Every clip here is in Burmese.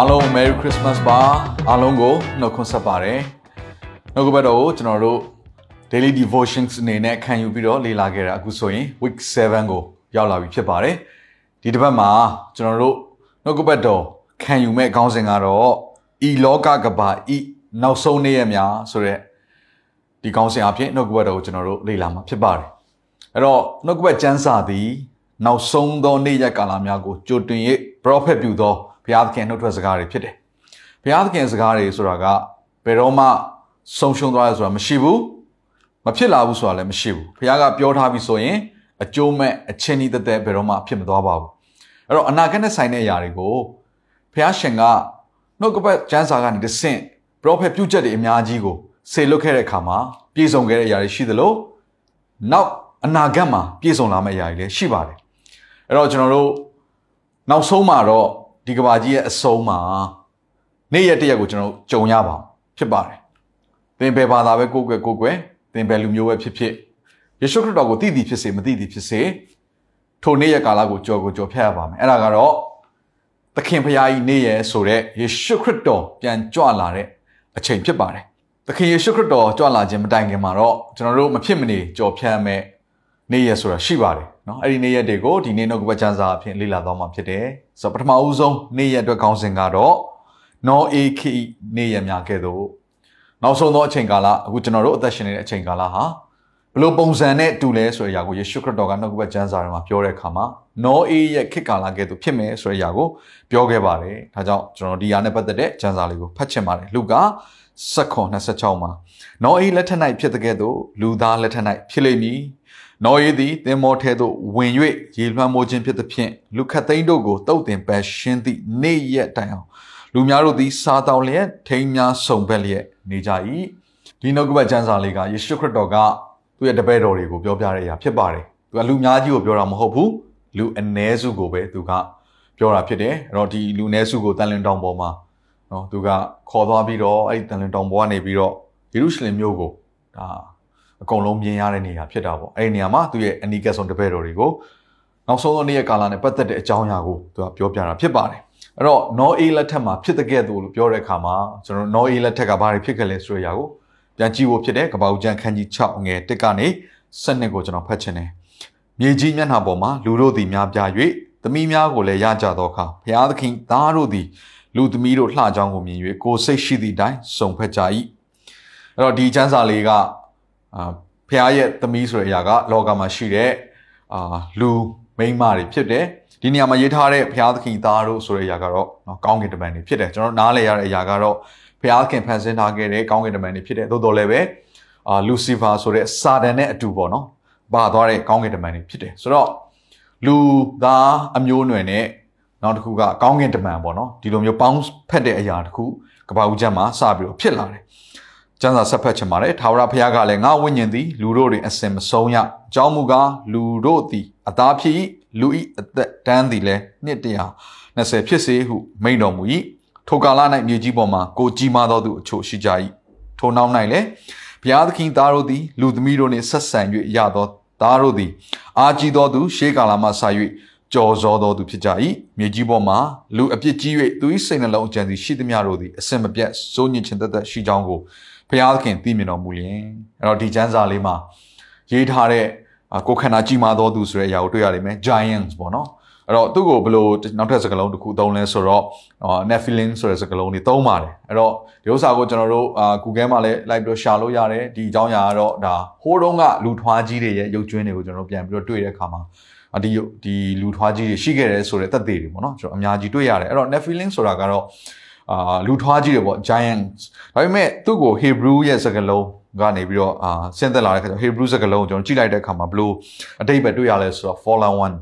အားလုံး Merry Christmas ပါအားလုံးကိုနှုတ်ခွန်းဆက်ပါတယ်နှုတ်ကပတ်တော်ကိုကျွန်တော်တို့ Daily Devotions အနေနဲ့ခံယူပြီးတော့လေ့လာခဲ့တာအခုဆိုရင် Week 7ကိုရောက်လာပြီဖြစ်ပါတယ်ဒီတစ်ပတ်မှာကျွန်တော်တို့နှုတ်ကပတ်တော်ခံယူမဲ့ခေါင်းစဉ်ကတော့ဤလောကကဘာဤနောက်ဆုံးနေ့ရက်များဆိုတဲ့ဒီခေါင်းစဉ်အဖြစ်နှုတ်ကပတ်တော်ကိုကျွန်တော်တို့လေ့လာမှာဖြစ်ပါတယ်အဲ့တော့နှုတ်ကပတ်ကျမ်းစာသည်နောက်ဆုံးသောနေ့ရက်ကာလများကိုကြိုတင်၍ prophet ပြုသော ဘုရားသခင်နှုတ်ထွက်စကားတွေဖြစ်တယ်။ဘုရားသခင်စကားတွေဆိုတာကဘယ်တော့မှဆုံးရှုံးသွားရဆိုတာမရှိဘူး။မဖြစ်လာဘူးဆိုတာလည်းမရှိဘူး။ဘုရားကပြောထားပြီဆိုရင်အကျိုးမဲ့အချင်းဤသက်သက်ဘယ်တော့မှဖြစ်မသွားပါဘူး။အဲ့တော့အနာဂတ်နဲ့ဆိုင်တဲ့အရာတွေကိုဘုရားရှင်ကနှုတ်ကပတ်ကျမ်းစာကနေတဆင့် prophet ပြုချက်တွေအများကြီးကိုဆေလွတ်ခဲ့တဲ့အခါမှာပြည့်စုံခဲ့တဲ့အရာတွေရှိသလိုနောက်အနာဂတ်မှာပြည့်စုံလာမယ့်အရာတွေလည်းရှိပါတယ်။အဲ့တော့ကျွန်တော်တို့နောက်ဆုံးမှာတော့ ဒီကဘာကြီးရဲ့အဆုံးမှာနေ့ရက်တရက်ကိုကျွန်တော်ကြုံရပါဖြစ်ပါတယ်။သင်ဘယ်ဘာသာပဲကိုယ်ကွယ်ကိုယ်ကွယ်သင်ဘယ်လူမျိုးပဲဖြစ်ဖြစ်ယေရှုခရစ်တော်ကိုသိသည်ဖြစ်စေမသိသည်ဖြစ်စေထိုနေ့ရက်ကာလကိုကြော်ကိုကြော်ဖြတ်ရပါမယ်။အဲ့ဒါကတော့သခင်ဖရာကြီးနေ့ရက်ဆိုတဲ့ယေရှုခရစ်တော်ပြန်ကြွလာတဲ့အချိန်ဖြစ်ပါတယ်။သခင်ယေရှုခရစ်တော်ကြွလာခြင်းမတိုင်ခင်မှာတော့ကျွန်တော်တို့မဖြစ်မနေကြော်ဖြတ်မဲ့ နေ့ရက်ဆိုတာရှိပါတယ်နော်အဲ့ဒီနေ့ရက်တွေကိုဒီနေ့နှုတ်ကပတ်ချမ်းစာအဖြစ်လေ့လာသွားမှာဖြစ်တယ်ဆိုတော့ပထမဦးဆုံးနေ့ရက်အတွက်ခေါင်းစဉ်ကတော့နောအေခိနေ့ရက်များကဲ့သို့နောက်ဆုံးသောအချိန်ကာလအခုကျွန်တော်တို့အသက်ရှင်နေတဲ့အချိန်ကာလဟာဘလို့ပုံစံနဲ့တူလဲဆိုတဲ့အရာကိုယေရှုခရစ်တော်ကနှုတ်ကပတ်ကျမ်းစာထဲမှာပြောတဲ့အခါမှာနောအေရဲ့ခေတ်ကာလကဲ့သို့ဖြစ်မယ်ဆိုတဲ့အရာကိုပြောခဲ့ပါတယ်ဒါကြောင့်ကျွန်တော်ဒီအရာနဲ့ပတ်သက်တဲ့ကျမ်းစာလေးကိုဖတ်ချင်ပါတယ်လူက7:26မှာနောအေလက်ထက်၌ဖြစ်တဲ့ကဲ့သို့လူသားလက်ထက်၌ဖြစ်လိမ့်မည် နော်ယေသည်သင်မောထဲသို့ဝင်၍ရေလွှမ်းမိုးခြင်းဖြစ်သဖြင့်လူခတ်သိန်းတို့ကိုတုတ်တင်ပယ်ရှင်းသည့်နေ့ရက်တိုင်အောင်လူများတို့သည်စားတောင်းလျက်ထိမ်းများစုံဘက်လျက်နေကြ၏ဒီနှုတ်ကပတ်ကျမ်းစာလေးကယေရှုခရစ်တော်ကသူ့ရဲ့တပည့်တော်တွေကိုပြောပြတဲ့အရာဖြစ်ပါတယ်သူကလူများကြီးကိုပြောတာမဟုတ်ဘူးလူအ ਨੇ စုကိုပဲသူကပြောတာဖြစ်တယ်အဲ့တော့ဒီလူ ਨੇ စုကိုတန်လင်းတောင်ပေါ်မှာနော်သူကခေါ်သွားပြီးတော့အဲ့ဒီတန်လင်းတောင်ပေါ်ကနေပြီးတော့ယေရုရှလင်မြို့ကိုဒါ အကုန်လုံးမြင်ရတဲ့နေရာဖြစ်တာပေါ့အဲ့ဒီနေရာမှာသူ့ရဲ့အနီးကပ်ဆုံးတပည့်တော်တွေကိုနောက်ဆုံးသောနေ့ရက်ကာလနဲ့ပတ်သက်တဲ့အကြောင်းအရာကိုသူကပြောပြတာဖြစ်ပါတယ်အဲ့တော့ no a လက်ထက်မှာဖြစ်တဲ့ကဲ့သို့လို့ပြောတဲ့အခါမှာကျွန်တော် no a လက်ထက်ကဘာတွေဖြစ်ခဲ့လဲဆိုတဲ့အရာကိုပြန်ကြည့်ဖို့ဖြစ်တဲ့ကပ္ပဦးကျမ်းခန်းကြီး6ငယ်1ကနေ7ကိုကျွန်တော်ဖတ်ချင်တယ်မြေကြီးမျက်နှာပေါ်မှာလူတို့သည်များပြား၍သမီးများကိုလည်းရကြသောအခါဘုရားသခင်သားတို့သည်လူသမီးတို့လှကြောင်းကိုမြင်၍ကိုယ်စိတ်ရှိသည့်တိုင်စုံဖက်ကြ၏အဲ့တော့ဒီကျမ်းစာလေးက အာဖះရဲ့သမီးဆိုတဲ့အရာက လောကမှာရှိတဲ့အာလူမိန်းမတွေဖြစ်တယ်ဒီနေရာမှာရေးထားတဲ့ဘုရားသခင်သားတို့ဆိုတဲ့အရာကတော့နော်ကောင်းကင်တမန်တွေဖြစ်တယ်ကျွန်တော်နားလည်ရတဲ့အရာကတော့ဘုရားသခင်ဖန်ဆင်းထားခဲ့တဲ့ကောင်းကင်တမန်တွေဖြစ်တယ်သို့တော်လည်းပဲအာလူစီဖာဆိုတဲ့စာတန်နဲ့အတူပေါ့နော်ပါသွားတဲ့ကောင်းကင်တမန်တွေဖြစ်တယ်ဆိုတော့လူသားအမျိုးအနွယ်နဲ့နောက်တစ်ခုကကောင်းကင်တမန်ပေါ့နော်ဒီလိုမျိုးပေါင်းဖက်တဲ့အရာတစ်ခုကဘာဦးချက်မှာစပြီးတော့ဖြစ်လာတယ် ကျမ်းစာဆက်ဖတ်ချင်ပါတယ်ထာဝရဘုရားကလည်းငါဝိညာဉ်သည်လူတို့တွင်အစင်မဆုံးရအကြောင်းမူကားလူတို့သည်အသားဖြစ်လူဤအသက်တန်းသည်လည်းနှစ်တရာ20ဖြစ်စေဟုမိန့်တော်မူ၏ထိုကာလ၌မြေကြီးပေါ်မှာကိုကြီးမားသောသူအချို့ရှိကြ၏ထိုနောက်၌လည်းဘုရားသခင်သားတို့သည်လူသမီးတို့နှင့်ဆက်ဆံ၍ရသောသားတို့သည်အာကြီးသောသူရှေးကာလမှဆာ၍ကြော်စောသောသူဖြစ်ကြ၏မြေကြီးပေါ်မှာလူအပြစ်ကြီး၍သူ၏စိတ်နှလုံးအကြံစီရှိသမျှတို့သည်အစင်မပြတ်စိုးညစ်ခြင်းတသက်ရှိကြောင်းကို ဘုရားသခင်သိမြင်တော်မူရင်အဲ့တော့ဒီကျမ်းစာလေးမှာရေးထားတဲ့ကိုခန္ဓာကြီးမားသောသူဆိုတဲ့အရာကိုတွေ့ရလိမ့်မယ် giants ပေါ့နော်အဲ့တော့သူ့ကိုဘယ်လိုနောက်ထပ်စကားလုံးတစ်ခုသုံးလဲဆိုတော့ nephilim ဆိုတဲ့စကားလုံးတွေသုံးပါတယ်အဲ့တော့ဒီဥစ္စာကိုကျွန်တော်တို့အာ Google မှာလည်းလိုက်ပြီးတော့ရှာလို့ရတယ်ဒီအကြောင်းအရာကတော့ဒါဟိုးတုန်းကလူထွားကြီးတွေရဲ့ရုပ်ကျွင်းတွေကိုကျွန်တော်တို့ပြန်ပြီးတော့တွေ့တဲ့အခါမှာဒီဒီလူထွားကြီးတွေရှိခဲ့တယ်ဆိုတဲ့သက်သေတွေပေါ့နော်ကျွန်တော်အများကြီးတွေ့ရတယ်အဲ့တော့ nephilim ဆိုတာကတော့ အာလူထွားကြီးတွေပေါ့ giants ဒါပေမဲ့သူ့ကို Hebrew ရဲ့စကားလုံးကနေပြီးတော့အာဆင်းသက်လာတဲ့ခါကျတော့ Hebrew စကားလုံးကိုကျွန်တော်ကြည့်လိုက်တဲ့အခါမှာဘလို့အတိတ်ပဲတွေ့ရလဲဆိုတော့ fallen one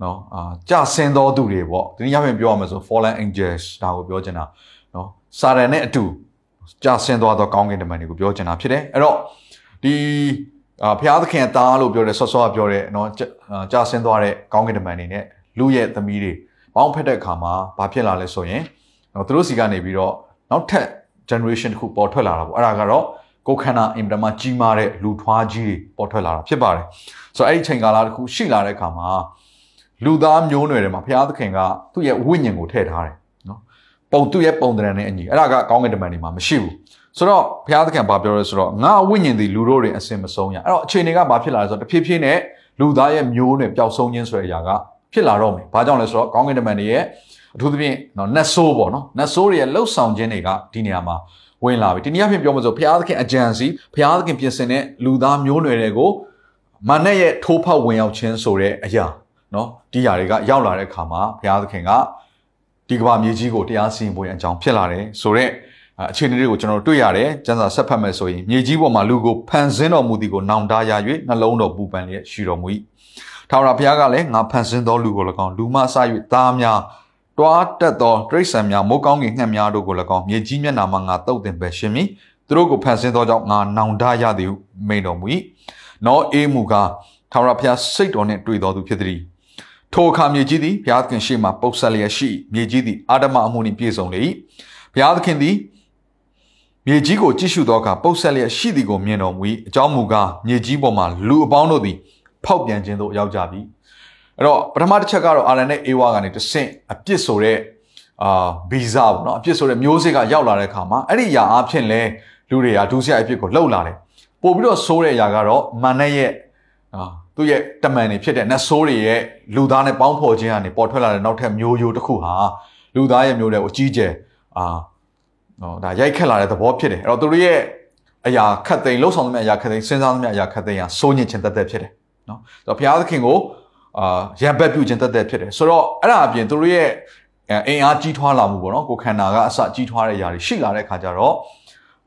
နနော်အာကြဆင်းသောသူတွေပေါ့ဒီနေ့ရပြင်ပြောရမယ်ဆို fallen angels ဒါကိုပြောချင်တာနော်စာရန်နဲ့အတူကြဆင်းသွားသောကောင်းကင်တမန်တွေကိုပြောချင်တာဖြစ်တယ်အဲ့တော့ဒီအာဘုရားသခင်တားလို့ပြောတယ်ဆော့ဆော့ပြောတယ်နော်ကြဆင်းသွားတဲ့ကောင်းကင်တမန်တွေနဲ့လူရဲ့သမီးတွေပေါင်းဖက်တဲ့အခါမှာဘာဖြစ်လာလဲဆိုရင် နော်သူတို့စီကနေပြီးတော့နောက်ထပ် generation တစ်ခုပေါ်ထွက်လာတာပေါ့အဲ့ဒါကတော့ကိုခန္ဓာအင်မတန်ကြီးမားတဲ့လူထွားကြီးတွေပေါ်ထွက်လာတာဖြစ်ပါတယ်ဆိုတော့အဲ့ဒီချိန်ကာလတစ်ခုရှိလာတဲ့အခါမှာလူသားမျိုးနွယ်တွေမှာဘုရားသခင်ကသူ့ရဲ့ဝိညာဉ်ကိုထည့်ထားတယ်နော်ပုံသူ့ရဲ့ပုံသဏ္ဍာန်နဲ့အညီအဲ့ဒါကကောင်းကင်တမန်တွေမှာမရှိဘူးဆိုတော့ဘုရားသခင်ဘာပြောလဲဆိုတော့ငါဝိညာဉ်သည်လူတို့တွေအစင်မဆုံးရအဲ့တော့အခြေအနေကဘာဖြစ်လာလဲဆိုတော့တဖြည်းဖြည်းနဲ့လူသားရဲ့မျိုးနွယ်ပျောက်ဆုံးခြင်းဆိုတဲ့အရာကဖြစ်လာတော့မယ်ဘာကြောင့်လဲဆိုတော့ကောင်းကင်တမန်တွေရဲ့ အထူးသဖြင့်နော်နတ်ဆိုးပေါ့နော်နတ်ဆိုးတွေရဲ့လှုပ်ဆောင်ခြင်းတွေကဒီနေရာမှာဝင်လာပြီဒီနေ့အဖြစ်ပြောမလို့ဘုရားသခင်အကြံစီဘုရားသခင်ပြင်ဆင်တဲ့လူသားမျိုးနွယ်တွေကိုမနက်ရဲ့ထိုးဖောက်ဝင်ရောက်ခြင်းဆိုတဲ့အရာနော်ဒီຢာတွေကရောက်လာတဲ့အခါမှာဘုရားသခင်ကဒီကမ္ဘာမြေကြီးကိုတရားစီရင်ဖို့အကြောင်းဖြစ်လာတယ်ဆိုတော့အခြေအနေတွေကိုကျွန်တော်တို့တွေ့ရတယ်ကျမ်းစာဆက်ဖတ်မယ်ဆိုရင်မြေကြီးပေါ်မှာလူကိုဖန်ဆင်းတော်မူသည်ကိုနောင်တရ၍နှလုံးတော်ပူပန်လျက်ရှိတော်မူ၏ထာဝရဘုရားကလည်းငါဖန်ဆင်းသောလူကို၎င်းလူမဆ၍သားများ တွားတက်သောတိရစ္ဆာန်များမိုးကောင်းကင်ငှက်များတို့ကို၎င်းမြေကြီးမျက်နှာမှာငါတုတ်တင်ပဲရှင်မည်သူတို့ကိုဖန်ဆင်းသောကြောင့်ငါနောင်တရသည်ဟုမိန်တော်မူ၏နောအေးမူကားထာဝရဘုရားစိတ်တော်နှင့်တွေ့တော်သူဖြစ်သည်ထိုအခါမြေကြီးသည်ဘုရားသခင်ရှေ့မှပုတ်ဆက်လျက်ရှိမြေကြီးသည်အာဓမအမှုနှင့်ပြည့်စုံလေ၏ဘုရားသခင်သည်မြေကြီးကိုကြည့်ရှုသောအခါပုတ်ဆက်လျက်ရှိသည်ကိုမြင်တော်မူ၏အကြောင်းမူကားမြေကြီးပေါ်မှာလူအပေါင်းတို့သည်ဖောက်ပြန်ခြင်းသို့ရောက်ကြပြီ အဲ့တော့ပထမတစ်ချက်ကတော့အာရန်နဲ့အေဝါကနေတဆင့်အပြစ်ဆိုတဲ့အာဗီဇပေါ့နော်အပြစ်ဆိုတဲ့မျိုးစေ့ကရောက်လာတဲ့အခါမှာအဲ့ဒီຢာအားဖြင့်လဲလူတွေကဒုစရိုက်အပြစ်ကိုလှုပ်လာတယ်ပို့ပြီးတော့ဆိုးတဲ့ຢာကတော့မန်နဲ့ရဲ့အာသူ့ရဲ့တမန်တွေဖြစ်တဲ့နတ်ဆိုးတွေရဲ့လူသားနဲ့ပေါင်းဖော်ခြင်းကနေပေါ်ထွက်လာတဲ့နောက်ထပ်မျိုးရိုးတစ်ခုဟာလူသားရဲ့မျိုးတွေကိုအကြီးကျယ်အာနော်ဒါရိုက်ခတ်လာတဲ့သဘောဖြစ်တယ်အဲ့တော့သူတို့ရဲ့အရာခတ်သိမ်းလှုပ်ဆောင်သမျှအရာခတ်သိမ်းစဉ်းစားသမျှအရာခတ်သိမ်းဟာစိုးညစ်ခြင်းတသက်ဖြစ်တယ်နော်ဆိုတော့ဘုရားသခင်ကို အာရံပက်ပြုခြင်းတသက်ဖြစ်တယ်ဆိုတော့အဲ့ဒါအပြင်သူတို့ရဲ့အင်အားကြီးထွားလာမှုပေါ့နော်ကိုခန္ဓာကအစကြီးထွားတဲ့ຢာတွေရှိလာတဲ့ခါကျတော့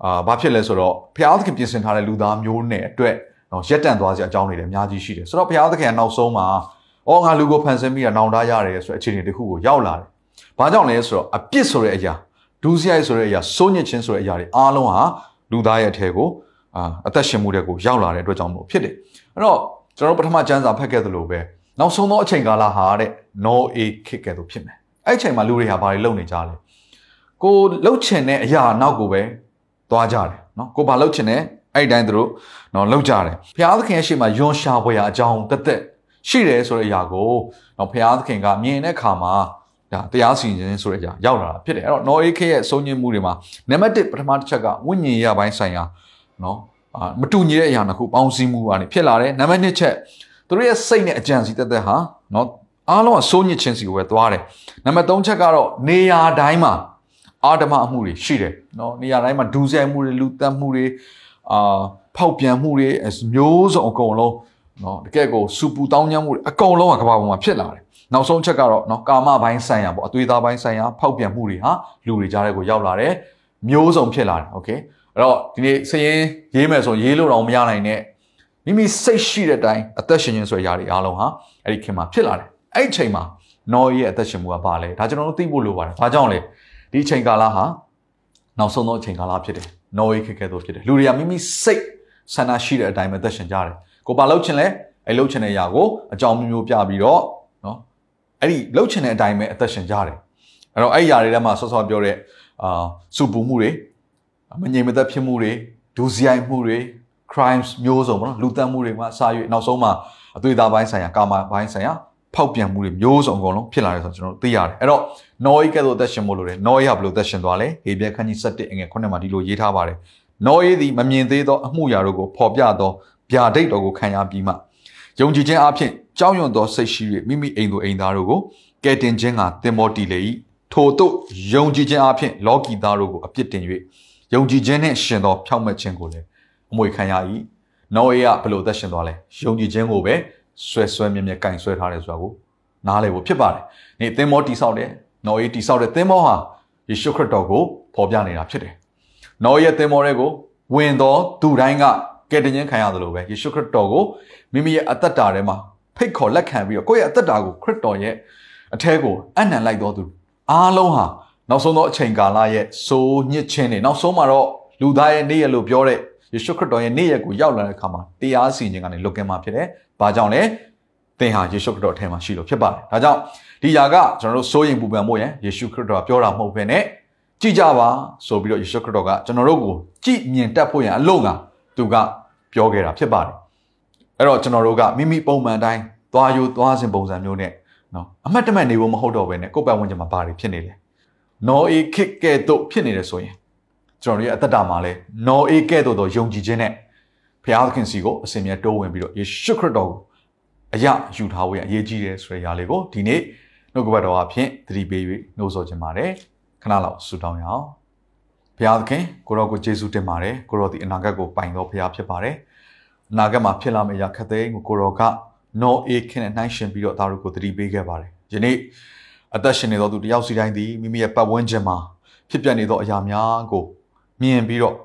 အာဘာဖြစ်လဲဆိုတော့ဘုရားသခင်ပြင်ဆင်ထားတဲ့လူသားမျိုးနဲ့အတွက်နော်ရက်တန့်သွားစရာအကြောင်းတွေလည်းအများကြီးရှိတယ်ဆိုတော့ဘုရားသခင်ကနောက်ဆုံးမှာအော်ငါလူကိုဖန်ဆင်းပြီးတာနောင်တရတယ်ဆိုတဲ့အခြေအနေတစ်ခုကိုရောက်လာတယ်။ဘာကြောင့်လဲဆိုတော့အပြစ်ဆိုတဲ့အရာဒုစရိုက်ဆိုတဲ့အရာစိုးညစ်ခြင်းဆိုတဲ့အရာတွေအားလုံးဟာလူသားရဲ့အထက်ကိုအာအသက်ရှင်မှုတဲ့ကိုရောက်လာတဲ့အတွက်ကြောင့်မို့ဖြစ်တယ်။အဲ့တော့ကျွန်တော်ပထမကျမ်းစာဖတ်ခဲ့သလိုပဲ နောက်ဆုံးသောအချိန်ကာလဟာတဲ့ no a ခစ်ကဲ့သို့ဖြစ်မယ်။အဲ့အချိန်မှာလူတွေဟာဘာတွေလုပ်နေကြလဲ။ကိုလှုပ်ချင်တဲ့အရာနောက်ကိုပဲသွားကြတယ်နော်။ကိုဘာလှုပ်ချင်တဲ့အဲ့ဒီတိုင်းသူတို့နော်လောက်ကြတယ်ဘုရားသခင်ရဲ့ရှေ့မှာယွန်ရှာဖွယ်ရာအကြောင်းတက်တက်ရှိတယ်ဆိုတဲ့အရာကိုနော်ဘုရားသခင်ကမြင်တဲ့အခါမှာဒါတရားစီရင်ခြင်းဆိုတဲ့အရာရောက်လာတာဖြစ်တယ်အဲ့တော့နော်အေးခေရဲ့ဆုံးညင်မှုတွေမှာနံပါတ်1ပထမတစ်ချက်ကဝိညာဉ်ရေးပိုင်းဆိုင်ရာနော်အာမတူညီတဲ့အရာတစ်ခုပေါင်းစည်းမှုကနေဖြစ်လာတယ်နံပါတ်2ချက် သူတို့ရဲ့စိတ်နဲ့အကြံစီတက်တက်ဟာနော်အားလုံးကစိုးညစ်ခြင်းစီကိုပဲသွားတယ်နံပါတ်3ချက်ကတော့နေရာတိုင်းမှာအာဓမအမှုတွေရှိတယ်နော်နေရာတိုင်းမှာဒူးဆိုင်မှုတွေလူတက်မှုတွေအာဖောက်ပြန်မှုတွေမျိုးစုံအကုန်လုံးเนาะတကယ်ကိုစူပူတောင်းညမ်းမှုတွေအကုန်လုံးကကဘာပေါ်မှာဖြစ်လာတယ်နောက်ဆုံးချက်ကတော့เนาะကာမဘိုင်းဆိုင်ရာပေါ့အသွေးသားဘိုင်းဆိုင်ရာဖောက်ပြန်မှုတွေဟာလူတွေကြားထဲကိုရောက်လာတယ်မျိုးစုံဖြစ်လာတယ်โอเคအဲ့တော့ဒီနေ့စရင်ရေးမယ်ဆိုရေးလို့တော့မရနိုင်နဲ့ မိမိစိတ်ရှိတဲ့အတိုင်းအသက်ရှင်ခြင်းဆိုရတဲ့အားလုံးဟာအဲ့ဒီခင်မှာဖြစ်လာတယ်အဲ့ဒီချိန်မှာနော်ရဲ့အသက်ရှင်မှုကဘာလဲဒါကျွန်တော်တို့သိဖို့လိုပါတယ်ဘာကြောင့်လဲဒီချိန်ကာလဟာနောက်ဆုံးသောအချိန်ကာလဖြစ်တယ်နော်ရေးခက်ခဲတော့ဖြစ်တယ်လူတွေကမိမိစိတ်ဆန္ဒရှိတဲ့အတိုင်းပဲသက်ရှင်ကြတယ်ကိုပါလှုပ်ချင်လဲအဲ့လှုပ်ချင်တဲ့အရာကိုအကြောင်းမျိုးမျိုးပြပြီးတော့နော်အဲ့ဒီလှုပ်ချင်တဲ့အတိုင်းပဲအသက်ရှင်ကြတယ်အဲ့တော့အဲ့ဒီຢာတွေထဲမှာဆော့ဆော့ပြောတဲ့အာစူပူမှုတွေမငြိမ်မသက်ဖြစ်မှုတွေဒူးစရိုက်မှုတွေ crimes မျိုးစုံပေါ့နော်လူသတ်မှုတွေမှာစာရွေးနောက်ဆုံးမှာအသွေးသားပိုင်းဆိုင်ရာကာမပိုင်းဆိုင်ရာဖောက်ပြန်မှုတွေမျိုးစုံအကုန်လုံးဖြစ်လာတယ်ဆိုတော့ကျွန်တော်တို့သိရတယ်အဲ့တော့ Noe ကဲ့သို့အသက်ရှင်ဖို့လိုတယ် Noe ဟာဘယ်လိုအသက်ရှင်သွားလဲဟေဘဲခန်းကြီး7အငယ်9မှာဒီလိုရေးထားပါတယ် Noe သည်မမြင်သေးသောအမှုရာတို့ကိုဖော်ပြသောဗျာဒိတ်တော်ကိုခံရပြီးမှယုံကြည်ခြင်းအပြင်ကြောက်ရွံ့သောစိတ်ရှိ၍မိမိအိမ်သူအိမ်သားတို့ကိုကယ်တင်ခြင်းကတင်မောတီလေ၏ထို့သို့ယုံကြည်ခြင်းအပြင်လောကီသားတို့ကိုအပြစ်တင်၍ယုံကြည်ခြင်းနှင့်ရှင်သောဖြောင့်မတ်ခြင်းကိုလည်း အမွေခံရ၏နော်အေးကဘယ်လိုသက်ရှင်သွားလဲယုံကြည်ခြင်းကိုပဲဆွဲဆွဲမြဲမြဲကင်ဆွဲထားတယ်ဆိုတာကိုနားလည်ဖို့ဖြစ်ပါတယ်။နေသင်္ဘောတိဆောက်တယ်နော်အေးတိဆောက်တဲ့သင်္ဘောဟာယေရှုခရစ်တော်ကိုဖော်ပြနေတာဖြစ်တယ်။နော်ရဲ့သင်္ဘောတွေကိုဝင်သောသူတိုင်းကကယ်တင်ခြင်းခံရတယ်လို့ပဲယေရှုခရစ်တော်ကိုမိမိရဲ့အသက်တာထဲမှာဖိတ်ခေါ်လက်ခံပြီးတော့ကိုယ့်ရဲ့အသက်တာကိုခရစ်တော်ရဲ့အထဲကိုအနံလိုက်တော်သူအားလုံးဟာနောက်ဆုံးသောအချိန်ကာလရဲ့စိုးညစ်ခြင်းတွေနောက်ဆုံးမှာတော့လူသားရဲ့နေ့ရက်လို့ပြောတဲ့ ယေရှုခရစ်တော်ရဲ့နေ့ရက်ကိုရောက်လာတဲ့အခါမှာတရားစီရင်ခြင်းကနေလွတ်ကင်းမှာဖြစ်တယ်။ဘာကြောင့်လဲ။သင်ဟာယေရှုခရစ်တော်အထဲမှာရှိလို့ဖြစ်ပါတယ်။ဒါကြောင့်ဒီຢာကကျွန်တော်တို့စိုးရင်ပူပန်ဖို့ရန်ယေရှုခရစ်တော်ကပြောတာမဟုတ်ဘဲနဲ့ကြည်ကြပါဆိုပြီးတော့ယေရှုခရစ်တော်ကကျွန်တော်တို့ကိုကြည်မြင်တတ်ဖို့ရန်အလို့ကသူကပြောခဲ့တာဖြစ်ပါတယ်။အဲ့တော့ကျွန်တော်တို့ကမိမိပုံမှန်တိုင်းသွားယူသွားစဉ်ပုံစံမျိုးနဲ့နော်အမှတ်တမဲ့နေဖို့မဟုတ်တော့ဘဲနဲ့ကိုယ်ပတ်ဝန်းကျင်မှာဘာတွေဖြစ်နေလဲ။နော်အေခစ်ကဲ့သို့ဖြစ်နေတယ်ဆိုရင် ကျွန်တော်တို့ရဲ့အသက်တာမှာလဲနော်အေကဲ့သို့သောယုံကြည်ခြင်းနဲ့ဘုရားသခင်စီကိုအစဉ်မြဲတိုးဝင်ပြီးတော့ယေရှုခရစ်တော်ကိုအရာယူထားဖို့ရအရေးကြီးတယ်ဆိုတဲ့ຢာလေးကိုဒီနေ့နှုတ်ကပတ်တော်အဖြစ်သတိပေး၍နှိုးဆော်ခြင်းပါတယ်ခဏလောက်ဆုတောင်းရအောင်ဘုရားသခင်ကိုရောကိုယေရှုတင်ပါတယ်ကိုရောဒီအနာဂတ်ကိုပိုင်တော်ဘုရားဖြစ်ပါတယ်အနာဂတ်မှာဖြစ်လာမယ့်အရာခက်တဲ့ကိုကိုရောကနော်အေခင်နဲ့နှိုင်းရှင်ပြီးတော့ဒါတို့ကိုသတိပေးခဲ့ပါတယ်ယနေ့အသက်ရှင်နေသောသူတယောက်စီတိုင်းသည်မိမိရဲ့ပတ်ဝန်းကျင်မှာဖြစ်ပျက်နေသောအရာများကို မြင်ပြီးတော့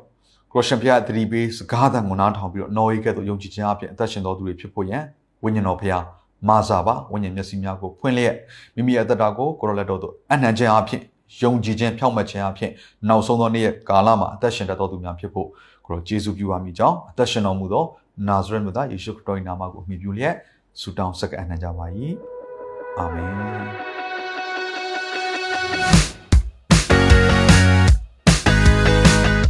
ကရောရှင်ဖျားသတိပေးစကားသံကိုနားထောင်ပြီးတော့နော်အေကဲ့သို့ယုံကြည်ခြင်းအပြင်အသက်ရှင်သောသူတွေဖြစ်ဖို့ရန်ဝိညာဉ်တော်ဖျားမာစာပါဝိညာဉ်မျက်စိများကိုဖွင့်လျက်မိမိရဲ့အသက်တာကိုကိုရောလက်တော်သို့အနှံခြင်းအပြင်ယုံကြည်ခြင်းဖြောင့်မတ်ခြင်းအပြင်နောက်ဆုံးသောနေ့ရဲ့ကာလမှာအသက်ရှင်တတ်သောသူများဖြစ်ဖို့ကိုရောယေရှုပြုပါမိကြောင်းအသက်ရှင်တော်မူသောနာဇရက်မြို့သားယေရှုခရစ်တော်၏နာမကိုအမိပြုလျက်ဆုတောင်းဆက်ကအနှံကြပါ၏အာမင်